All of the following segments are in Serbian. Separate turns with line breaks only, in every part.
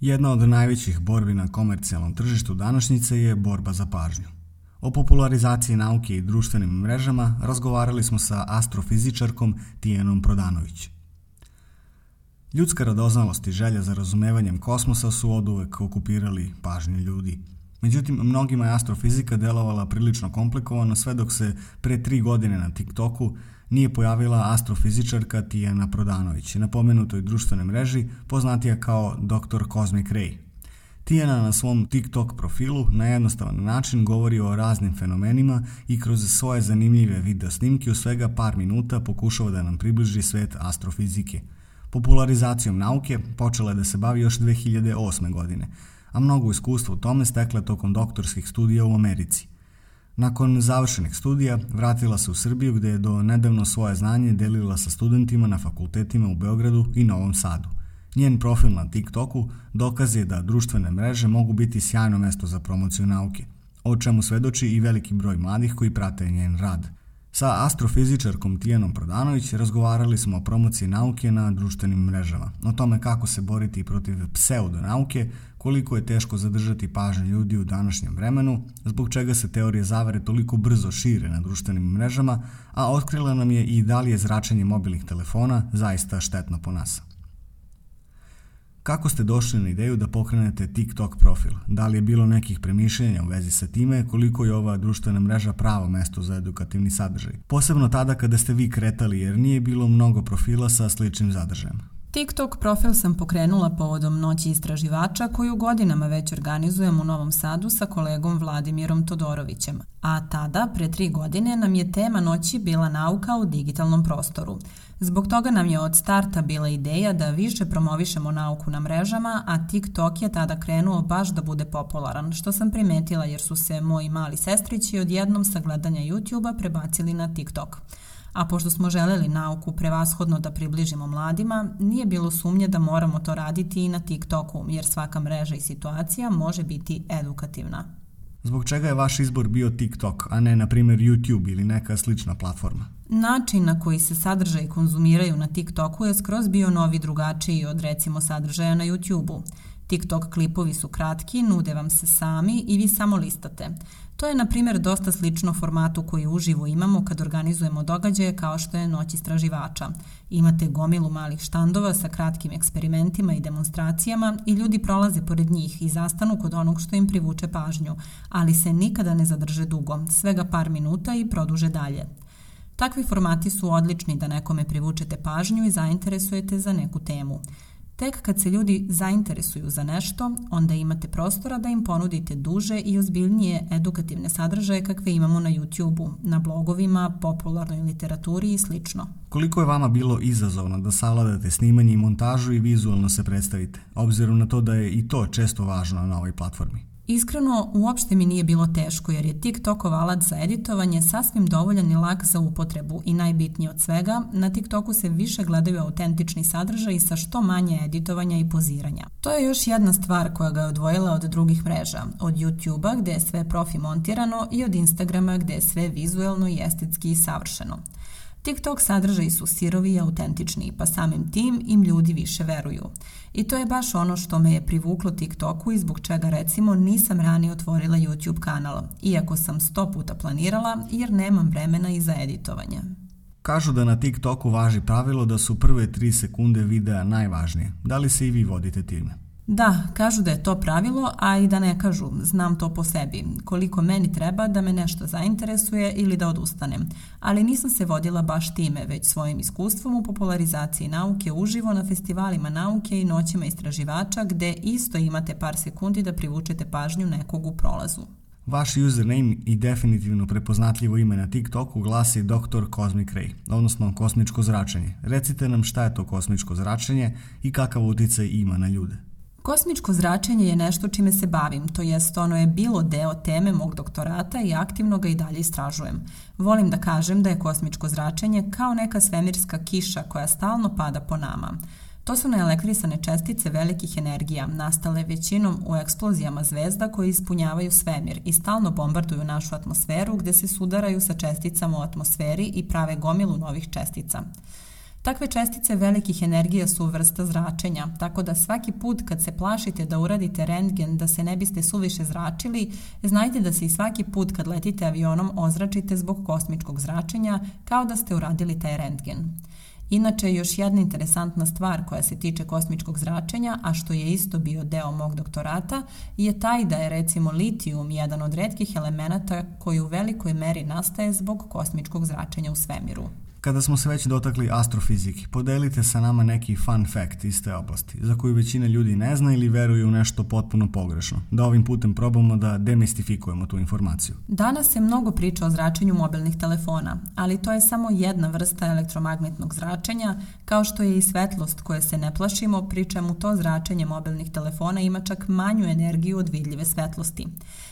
Jedna od najvećih borbi na komercijalnom tržištu današnjice je borba za pažnju. O popularizaciji nauke i društvenim mrežama razgovarali smo sa astrofizičarkom Tijenom Prodanović. Ljudska radoznalost i želja za razumevanjem kosmosa su od uvek okupirali pažnju ljudi. Međutim, mnogima je astrofizika delovala prilično komplikovano sve dok se pre tri godine na TikToku nije pojavila astrofizičarka Tijana Prodanović, na pomenutoj društvenoj mreži poznatija kao Dr. Cosmic Ray. Tijana na svom TikTok profilu na jednostavan način govori o raznim fenomenima i kroz svoje zanimljive video snimke u svega par minuta pokušava da nam približi svet astrofizike. Popularizacijom nauke počela je da se bavi još 2008. godine, a mnogo iskustva u tome stekla tokom doktorskih studija u Americi – Nakon završenih studija vratila se u Srbiju gde je do nedavno svoje znanje delila sa studentima na fakultetima u Beogradu i Novom Sadu. Njen profil na TikToku dokaz je da društvene mreže mogu biti sjajno mesto za promociju nauke, o čemu svedoči i veliki broj mladih koji prate njen rad. Sa astrofizičarkom Tijanom Prodanović razgovarali smo o promociji nauke na društvenim mrežama, o tome kako se boriti protiv pseudonauke, koliko je teško zadržati pažnju ljudi u današnjem vremenu, zbog čega se teorije zavere toliko brzo šire na društvenim mrežama, a otkrila nam je i da li je zračenje mobilnih telefona zaista štetno po nas. Kako ste došli na ideju da pokrenete TikTok profil? Da li je bilo nekih premišljenja u vezi sa time koliko je ova društvena mreža pravo mesto za edukativni sadržaj? Posebno tada kada ste vi kretali jer nije bilo mnogo profila sa sličnim zadržajem.
TikTok profil sam pokrenula povodom Noći istraživača koju godinama već organizujem u Novom Sadu sa kolegom Vladimirom Todorovićem. A tada, pre tri godine, nam je tema noći bila nauka u digitalnom prostoru. Zbog toga nam je od starta bila ideja da više promovišemo nauku na mrežama, a TikTok je tada krenuo baš da bude popularan, što sam primetila jer su se moji mali sestrići odjednom sa gledanja YouTube-a prebacili na TikTok. A pošto smo želeli nauku prevashodno da približimo mladima, nije bilo sumnje da moramo to raditi i na TikToku, jer svaka mreža i situacija može biti edukativna.
Zbog čega je vaš izbor bio TikTok, a ne, na primjer, YouTube ili neka slična platforma?
Način na koji se sadržaji konzumiraju na TikToku je skroz bio novi drugačiji od recimo sadržaja na YouTubeu. TikTok klipovi su kratki, nude vam se sami i vi samo listate. To je, na primjer, dosta slično formatu koji uživo imamo kad organizujemo događaje kao što je Noć istraživača. Imate gomilu malih štandova sa kratkim eksperimentima i demonstracijama i ljudi prolaze pored njih i zastanu kod onog što im privuče pažnju, ali se nikada ne zadrže dugo, svega par minuta i produže dalje. Takvi formati su odlični da nekome privučete pažnju i zainteresujete za neku temu. Tek kad se ljudi zainteresuju za nešto, onda imate prostora da im ponudite duže i ozbiljnije edukativne sadržaje kakve imamo na YouTube-u, na blogovima, popularnoj literaturi i slično.
Koliko je vama bilo izazovno da savladate snimanje i montažu i vizualno se predstavite, obzirom na to da je i to često važno na ovoj platformi?
Iskreno, uopšte mi nije bilo teško jer je TikTokov alat za editovanje sasvim dovoljan i lak za upotrebu i najbitnije od svega, na TikToku se više gledaju autentični sadržaj sa što manje editovanja i poziranja. To je još jedna stvar koja ga je odvojila od drugih mreža, od YouTube-a gde je sve profi montirano i od Instagrama gde je sve vizuelno i estetski savršeno. TikTok sadržaji su sirovi i autentični, pa samim tim im ljudi više veruju. I to je baš ono što me je privuklo TikToku i zbog čega recimo nisam ranije otvorila YouTube kanal, iako sam sto puta planirala jer nemam vremena i za editovanje.
Kažu da na TikToku važi pravilo da su prve tri sekunde videa najvažnije. Da li se i vi vodite time?
Da, kažu da je to pravilo, a i da ne kažu, znam to po sebi, koliko meni treba da me nešto zainteresuje ili da odustanem. Ali nisam se vodila baš time, već svojim iskustvom u popularizaciji nauke uživo na festivalima nauke i noćima istraživača gde isto imate par sekundi da privučete pažnju nekog u prolazu.
Vaš username i definitivno prepoznatljivo ime na TikToku glasi Dr. Cosmic Ray, odnosno kosmičko zračenje. Recite nam šta je to kosmičko zračenje i kakav uticaj ima na ljude.
Kosmičko zračenje je nešto čime se bavim, to jest ono je bilo deo teme mog doktorata i aktivno ga i dalje istražujem. Volim da kažem da je kosmičko zračenje kao neka svemirska kiša koja stalno pada po nama. To su neelektrisane čestice velikih energija, nastale većinom u eksplozijama zvezda koje ispunjavaju svemir i stalno bombarduju našu atmosferu gde se sudaraju sa česticama u atmosferi i prave gomilu novih čestica. Takve čestice velikih energija su vrsta zračenja, tako da svaki put kad se plašite da uradite rentgen da se ne biste suviše zračili, znajte da se i svaki put kad letite avionom ozračite zbog kosmičkog zračenja kao da ste uradili taj rentgen. Inače, još jedna interesantna stvar koja se tiče kosmičkog zračenja, a što je isto bio deo mog doktorata, je taj da je recimo litijum jedan od redkih elemenata koji u velikoj meri nastaje zbog kosmičkog zračenja u svemiru.
Kada smo se već dotakli astrofizike, podelite sa nama neki fun fact iz te oblasti, za koju većina ljudi ne zna ili veruje u nešto potpuno pogrešno, da ovim putem probamo da demistifikujemo tu informaciju.
Danas se mnogo priča o zračenju mobilnih telefona, ali to je samo jedna vrsta elektromagnetnog zračenja, kao što je i svetlost koje se ne plašimo, pri čemu to zračenje mobilnih telefona ima čak manju energiju od vidljive svetlosti.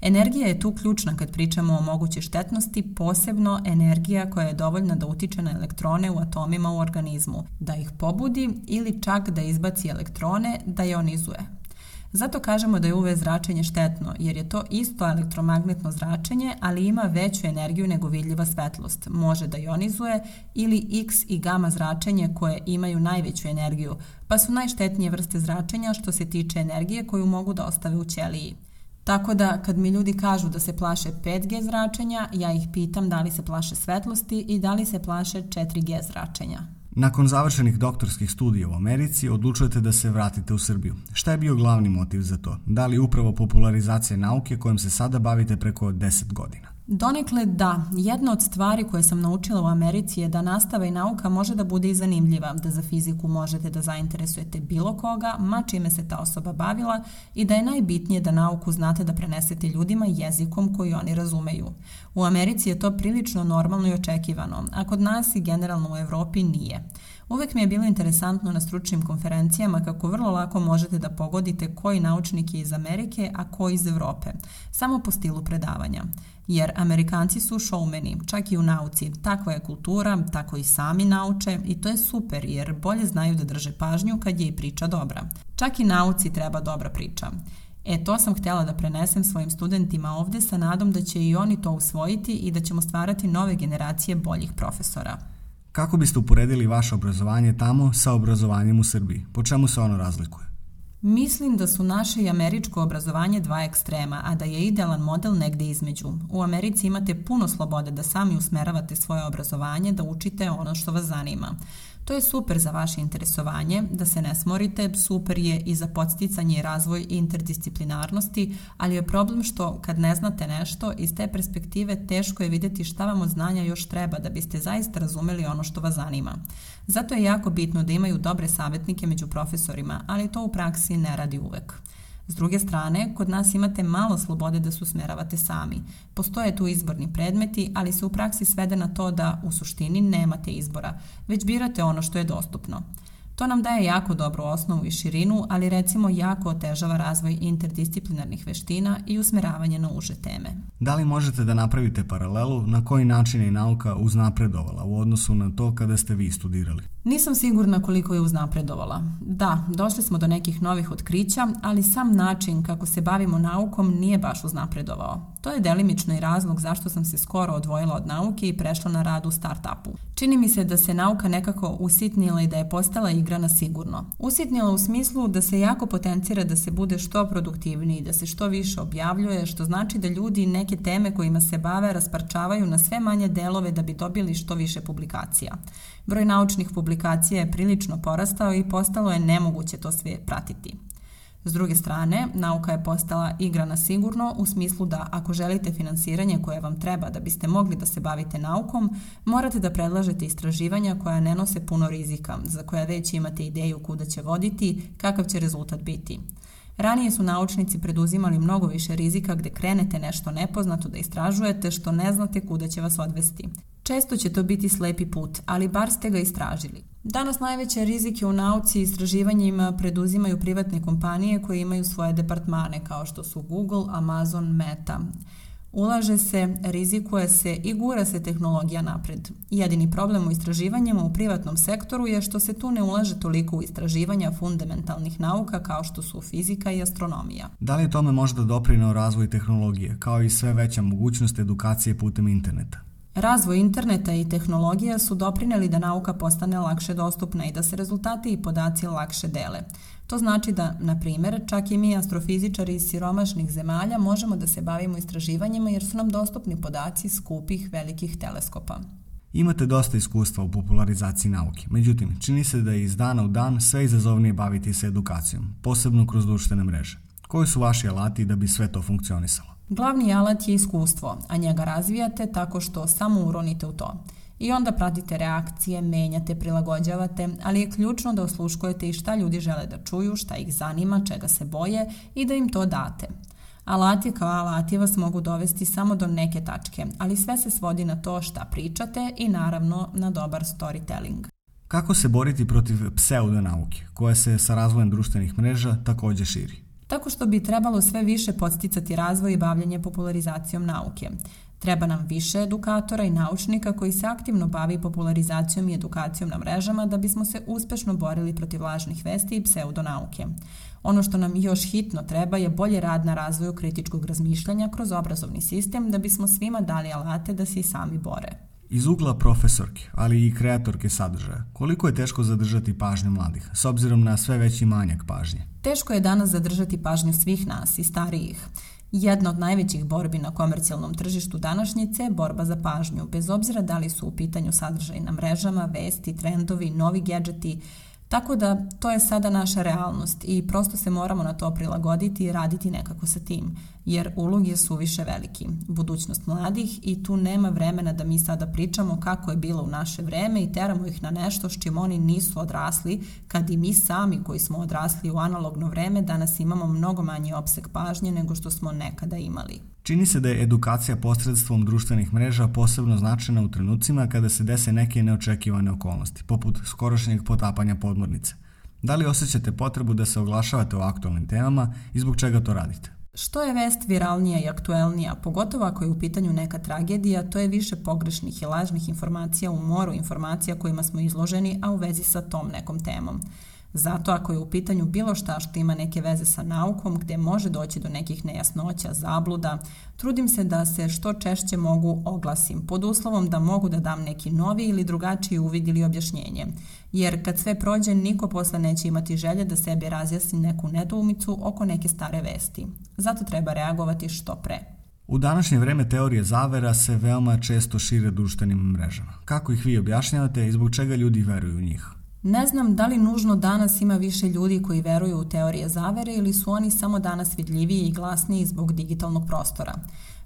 Energija je tu ključna kad pričamo o moguće štetnosti, posebno energija koja je dovoljna da utiče na elektrone u atomima u organizmu, da ih pobudi ili čak da izbaci elektrone, da ionizuje. Zato kažemo da je UV zračenje štetno, jer je to isto elektromagnetno zračenje, ali ima veću energiju nego vidljiva svetlost. Može da ionizuje ili X i gama zračenje koje imaju najveću energiju, pa su najštetnije vrste zračenja što se tiče energije koju mogu da ostave u ćeliji. Tako da kad mi ljudi kažu da se plaše 5G zračenja, ja ih pitam da li se plaše svetlosti i da li se plaše 4G zračenja.
Nakon završenih doktorskih studija u Americi odlučujete da se vratite u Srbiju. Šta je bio glavni motiv za to? Da li upravo popularizacija nauke kojom se sada bavite preko 10 godina?
Donekle da. Jedna od stvari koje sam naučila u Americi je da nastava i nauka može da bude i zanimljiva, da za fiziku možete da zainteresujete bilo koga, ma čime se ta osoba bavila i da je najbitnije da nauku znate da prenesete ljudima jezikom koji oni razumeju. U Americi je to prilično normalno i očekivano, a kod nas i generalno u Evropi nije. Uvek mi je bilo interesantno na stručnim konferencijama kako vrlo lako možete da pogodite koji naučnik je iz Amerike, a koji iz Evrope, samo po stilu predavanja. Jer Amerikanci su šoumeni, čak i u nauci. Takva je kultura, tako i sami nauče i to je super jer bolje znaju da drže pažnju kad je i priča dobra. Čak i nauci treba dobra priča. E, to sam htjela da prenesem svojim studentima ovde sa nadom da će i oni to usvojiti i da ćemo stvarati nove generacije boljih profesora.
Kako biste uporedili vaše obrazovanje tamo sa obrazovanjem u Srbiji? Po čemu se ono razlikuje?
Mislim da su naše i američko obrazovanje dva ekstrema, a da je idealan model negde između. U Americi imate puno slobode da sami usmeravate svoje obrazovanje, da učite ono što vas zanima. To je super za vaše interesovanje, da se ne smorite, super je i za podsticanje i razvoj interdisciplinarnosti, ali je problem što kad ne znate nešto, iz te perspektive teško je videti šta vam od znanja još treba da biste zaista razumeli ono što vas zanima. Zato je jako bitno da imaju dobre savjetnike među profesorima, ali to u praksi ne radi uvek. S druge strane, kod nas imate malo slobode da se usmeravate sami. Postoje tu izborni predmeti, ali se u praksi svede na to da u suštini nemate izbora, već birate ono što je dostupno. To nam daje jako dobru osnovu i širinu, ali recimo jako otežava razvoj interdisciplinarnih veština i usmeravanje na uže teme.
Da li možete da napravite paralelu na koji način je nauka uznapredovala u odnosu na to kada ste vi studirali?
Nisam sigurna koliko je uznapredovala. Da, došli smo do nekih novih otkrića, ali sam način kako se bavimo naukom nije baš uznapredovao. To je delimično i razlog zašto sam se skoro odvojila od nauke i prešla na rad u start-upu. Čini mi se da se nauka nekako usitnila i da je postala igra na sigurno. Usitnila u smislu da se jako potencira da se bude što produktivniji, da se što više objavljuje, što znači da ljudi neke teme kojima se bave rasparčavaju na sve manje delove da bi dobili što više publikacija. Broj naučnih publikacija je prilično porastao i postalo je nemoguće to sve pratiti. S druge strane, nauka je postala igra na sigurno u smislu da ako želite finansiranje koje vam treba da biste mogli da se bavite naukom, morate da predlažete istraživanja koja ne nose puno rizika, za koja već imate ideju kuda će voditi, kakav će rezultat biti. Ranije su naučnici preduzimali mnogo više rizika gde krenete nešto nepoznato da istražujete što ne znate kuda će vas odvesti. Često će to biti slepi put, ali bar ste ga istražili. Danas najveće rizike u nauci i istraživanjima preduzimaju privatne kompanije koje imaju svoje departmane kao što su Google, Amazon, Meta. Ulaže se, rizikuje se i gura se tehnologija napred. Jedini problem u istraživanjima u privatnom sektoru je što se tu ne ulaže toliko u istraživanja fundamentalnih nauka kao što su fizika i astronomija.
Da li je tome možda doprinao razvoj tehnologije, kao i sve veća mogućnost edukacije putem interneta?
Razvoj interneta i tehnologija su doprineli da nauka postane lakše dostupna i da se rezultati i podaci lakše dele. To znači da, na primer, čak i mi astrofizičari iz siromašnih zemalja možemo da se bavimo istraživanjima jer su nam dostupni podaci skupih velikih teleskopa.
Imate dosta iskustva u popularizaciji nauke, međutim, čini se da je iz dana u dan sve izazovnije baviti se edukacijom, posebno kroz društvene mreže. Koji su vaši alati da bi sve to funkcionisalo?
Glavni alat je iskustvo, a njega razvijate tako što samo uronite u to. I onda pratite reakcije, menjate, prilagođavate, ali je ključno da osluškujete i šta ljudi žele da čuju, šta ih zanima, čega se boje i da im to date. Alati kao alati vas mogu dovesti samo do neke tačke, ali sve se svodi na to šta pričate i naravno na dobar storytelling.
Kako se boriti protiv pseudonauke, koja se sa razvojem društvenih mreža takođe širi?
Tako što bi trebalo sve više podsticati razvoj i bavljanje popularizacijom nauke. Treba nam više edukatora i naučnika koji se aktivno bavi popularizacijom i edukacijom na mrežama da bismo se uspešno borili protiv lažnih vesti i pseudonauke. Ono što nam još hitno treba je bolje rad na razvoju kritičkog razmišljanja kroz obrazovni sistem da bismo svima dali alate da se i sami bore.
Iz ugla profesorke, ali i kreatorke sadržaja, koliko je teško zadržati pažnju mladih, s obzirom na sve veći manjak pažnje?
Teško je danas zadržati pažnju svih nas i starijih. Jedna od najvećih borbi na komercijalnom tržištu današnjice je borba za pažnju, bez obzira da li su u pitanju sadržaj na mrežama, vesti, trendovi, novi gadžeti, Tako da to je sada naša realnost i prosto se moramo na to prilagoditi i raditi nekako sa tim, jer ulog je suviše veliki. Budućnost mladih i tu nema vremena da mi sada pričamo kako je bilo u naše vreme i teramo ih na nešto s čim oni nisu odrasli, kad i mi sami koji smo odrasli u analogno vreme danas imamo mnogo manji opseg pažnje nego što smo nekada imali.
Čini se da je edukacija posredstvom društvenih mreža posebno značajna u trenucima kada se dese neke neočekivane okolnosti, poput skorošnjeg potapanja podmornice. Da li osjećate potrebu da se oglašavate o aktualnim temama i zbog čega to radite?
Što je vest viralnija i aktuelnija, pogotovo ako je u pitanju neka tragedija, to je više pogrešnih i lažnih informacija u moru informacija kojima smo izloženi, a u vezi sa tom nekom temom. Zato ako je u pitanju bilo šta što ima neke veze sa naukom, gde može doći do nekih nejasnoća, zabluda, trudim se da se što češće mogu oglasim, pod uslovom da mogu da dam neki novi ili drugačiji uvid ili objašnjenje. Jer kad sve prođe, niko posle neće imati želje da sebi razjasni neku nedoumicu oko neke stare vesti. Zato treba reagovati što pre.
U današnje vreme teorije zavera se veoma često šire društvenim mrežama. Kako ih vi objašnjavate i zbog čega ljudi veruju u njih?
Ne znam da li nužno danas ima više ljudi koji veruju u teorije zavere ili su oni samo danas vidljiviji i glasniji zbog digitalnog prostora.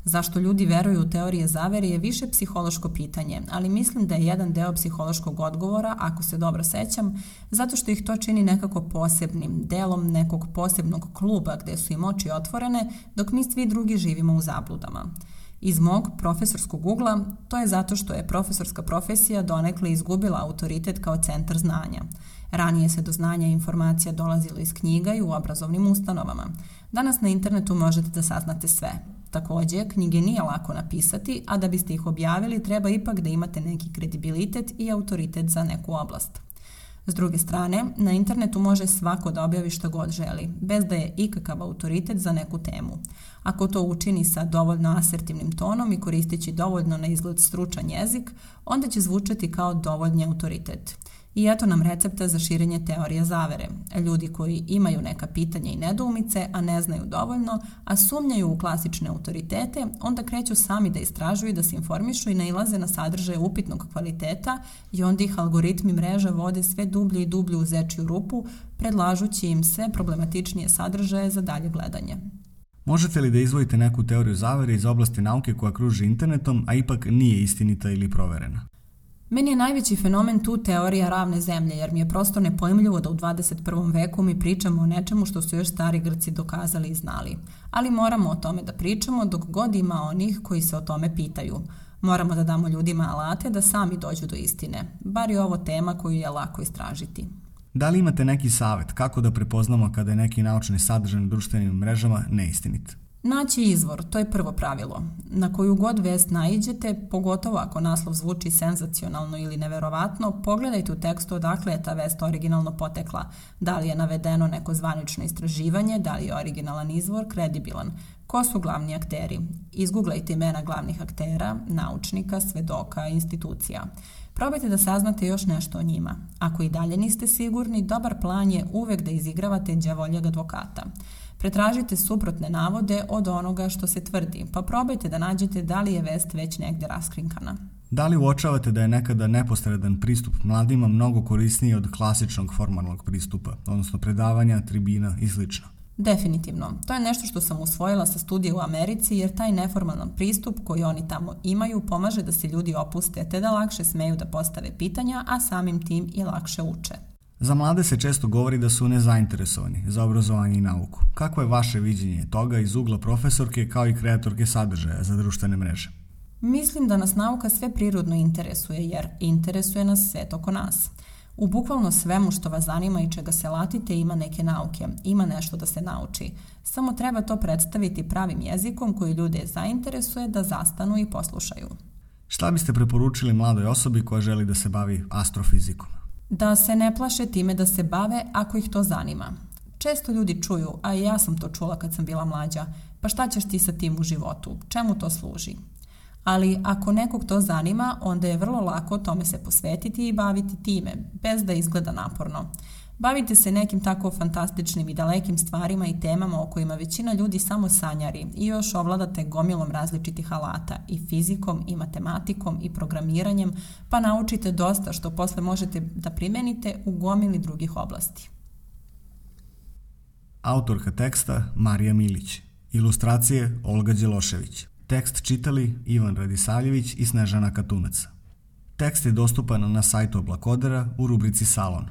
Zašto ljudi veruju u teorije zavere je više psihološko pitanje, ali mislim da je jedan deo psihološkog odgovora, ako se dobro sećam, zato što ih to čini nekako posebnim, delom nekog posebnog kluba gde su im oči otvorene, dok mi svi drugi živimo u zabludama. Iz mog profesorskog ugla, to je zato što je profesorska profesija donekle izgubila autoritet kao centar znanja. Ranije se do znanja i informacija dolazilo iz knjiga i u obrazovnim ustanovama. Danas na internetu možete da saznate sve. Takođe, knjige nije lako napisati, a da biste ih objavili treba ipak da imate neki kredibilitet i autoritet za neku oblast. S druge strane, na internetu može svako da objavi što god želi, bez da je ikakav autoritet za neku temu. Ako to učini sa dovoljno asertivnim tonom i koristeći dovoljno na izgled stručan jezik, onda će zvučati kao dovoljni autoritet. I eto nam recepta za širenje teorije zavere. Ljudi koji imaju neka pitanja i nedoumice, a ne znaju dovoljno, a sumnjaju u klasične autoritete, onda kreću sami da istražuju i da se informišu i nailaze na sadržaje upitnog kvaliteta i onda ih algoritmi mreža vode sve dublje i dublje u zečiju rupu, predlažući im sve problematičnije sadržaje za dalje gledanje.
Možete li da izvojite neku teoriju zavere iz oblasti nauke koja kruži internetom, a ipak nije istinita ili proverena?
Meni je najveći fenomen tu teorija ravne zemlje, jer mi je prosto nepojmljivo da u 21. veku mi pričamo o nečemu što su još stari Grci dokazali i znali. Ali moramo o tome da pričamo dok god ima onih koji se o tome pitaju. Moramo da damo ljudima alate da sami dođu do istine. Bar je ovo tema koju je lako istražiti.
Da li imate neki savet kako da prepoznamo kada je neki naučni sadržaj na društvenim mrežama neistinit?
Naći izvor, to je prvo pravilo. Na koju god vest naiđete, pogotovo ako naslov zvuči senzacionalno ili neverovatno, pogledajte u tekstu odakle je ta vest originalno potekla. Da li je navedeno neko zvanično istraživanje, da li je originalan izvor kredibilan, Ko su glavni akteri? Izguglajte imena glavnih aktera, naučnika, svedoka, institucija. Probajte da saznate još nešto o njima. Ako i dalje niste sigurni, dobar plan je uvek da izigravate đavoljeg advokata. Pretražite suprotne navode od onoga što se tvrdi, pa probajte da nađete da li je vest već negde raskrinkana.
Da li uočavate da je nekada neposredan pristup mladima mnogo korisniji od klasičnog formalnog pristupa, odnosno predavanja, tribina i sl.?
Definitivno. To je nešto što sam usvojila sa studija u Americi jer taj neformalan pristup koji oni tamo imaju pomaže da se ljudi opuste te da lakše smeju da postave pitanja, a samim tim i lakše uče.
Za mlade se često govori da su nezainteresovani za obrazovanje i nauku. Kako je vaše viđenje toga iz ugla profesorke kao i kreatorke sadržaja za društvene mreže?
Mislim da nas nauka sve prirodno interesuje jer interesuje nas svet oko nas. U bukvalno svemu što vas zanima i čega se latite ima neke nauke, ima nešto da se nauči. Samo treba to predstaviti pravim jezikom koji ljude zainteresuje da zastanu i poslušaju.
Šta biste preporučili mladoj osobi koja želi da se bavi astrofizikom?
Da se ne plaše time da se bave ako ih to zanima. Često ljudi čuju, a i ja sam to čula kad sam bila mlađa, pa šta ćeš ti sa tim u životu? Čemu to služi? Ali ako nekog to zanima, onda je vrlo lako tome se posvetiti i baviti time, bez da izgleda naporno. Bavite se nekim tako fantastičnim i dalekim stvarima i temama o kojima većina ljudi samo sanjari i još ovladate gomilom različitih alata i fizikom i matematikom i programiranjem, pa naučite dosta što posle možete da primenite u gomili drugih oblasti.
Autorka teksta Marija Milić. Ilustracije Olga Đelošević. Tekst čitali Ivan Radisavljević i Snežana Katunac. Tekst je dostupan na sajtu Oblakodera u rubrici Salon.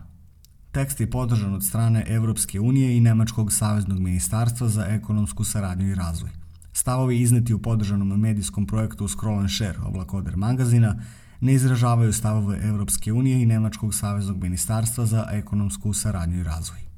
Tekst je podržan od strane Evropske unije i Nemačkog saveznog ministarstva za ekonomsku saradnju i razvoj. Stavovi izneti u podržanom medijskom projektu Scroll and Share Oblakoder magazina ne izražavaju stavove Evropske unije i Nemačkog saveznog ministarstva za ekonomsku saradnju i razvoj.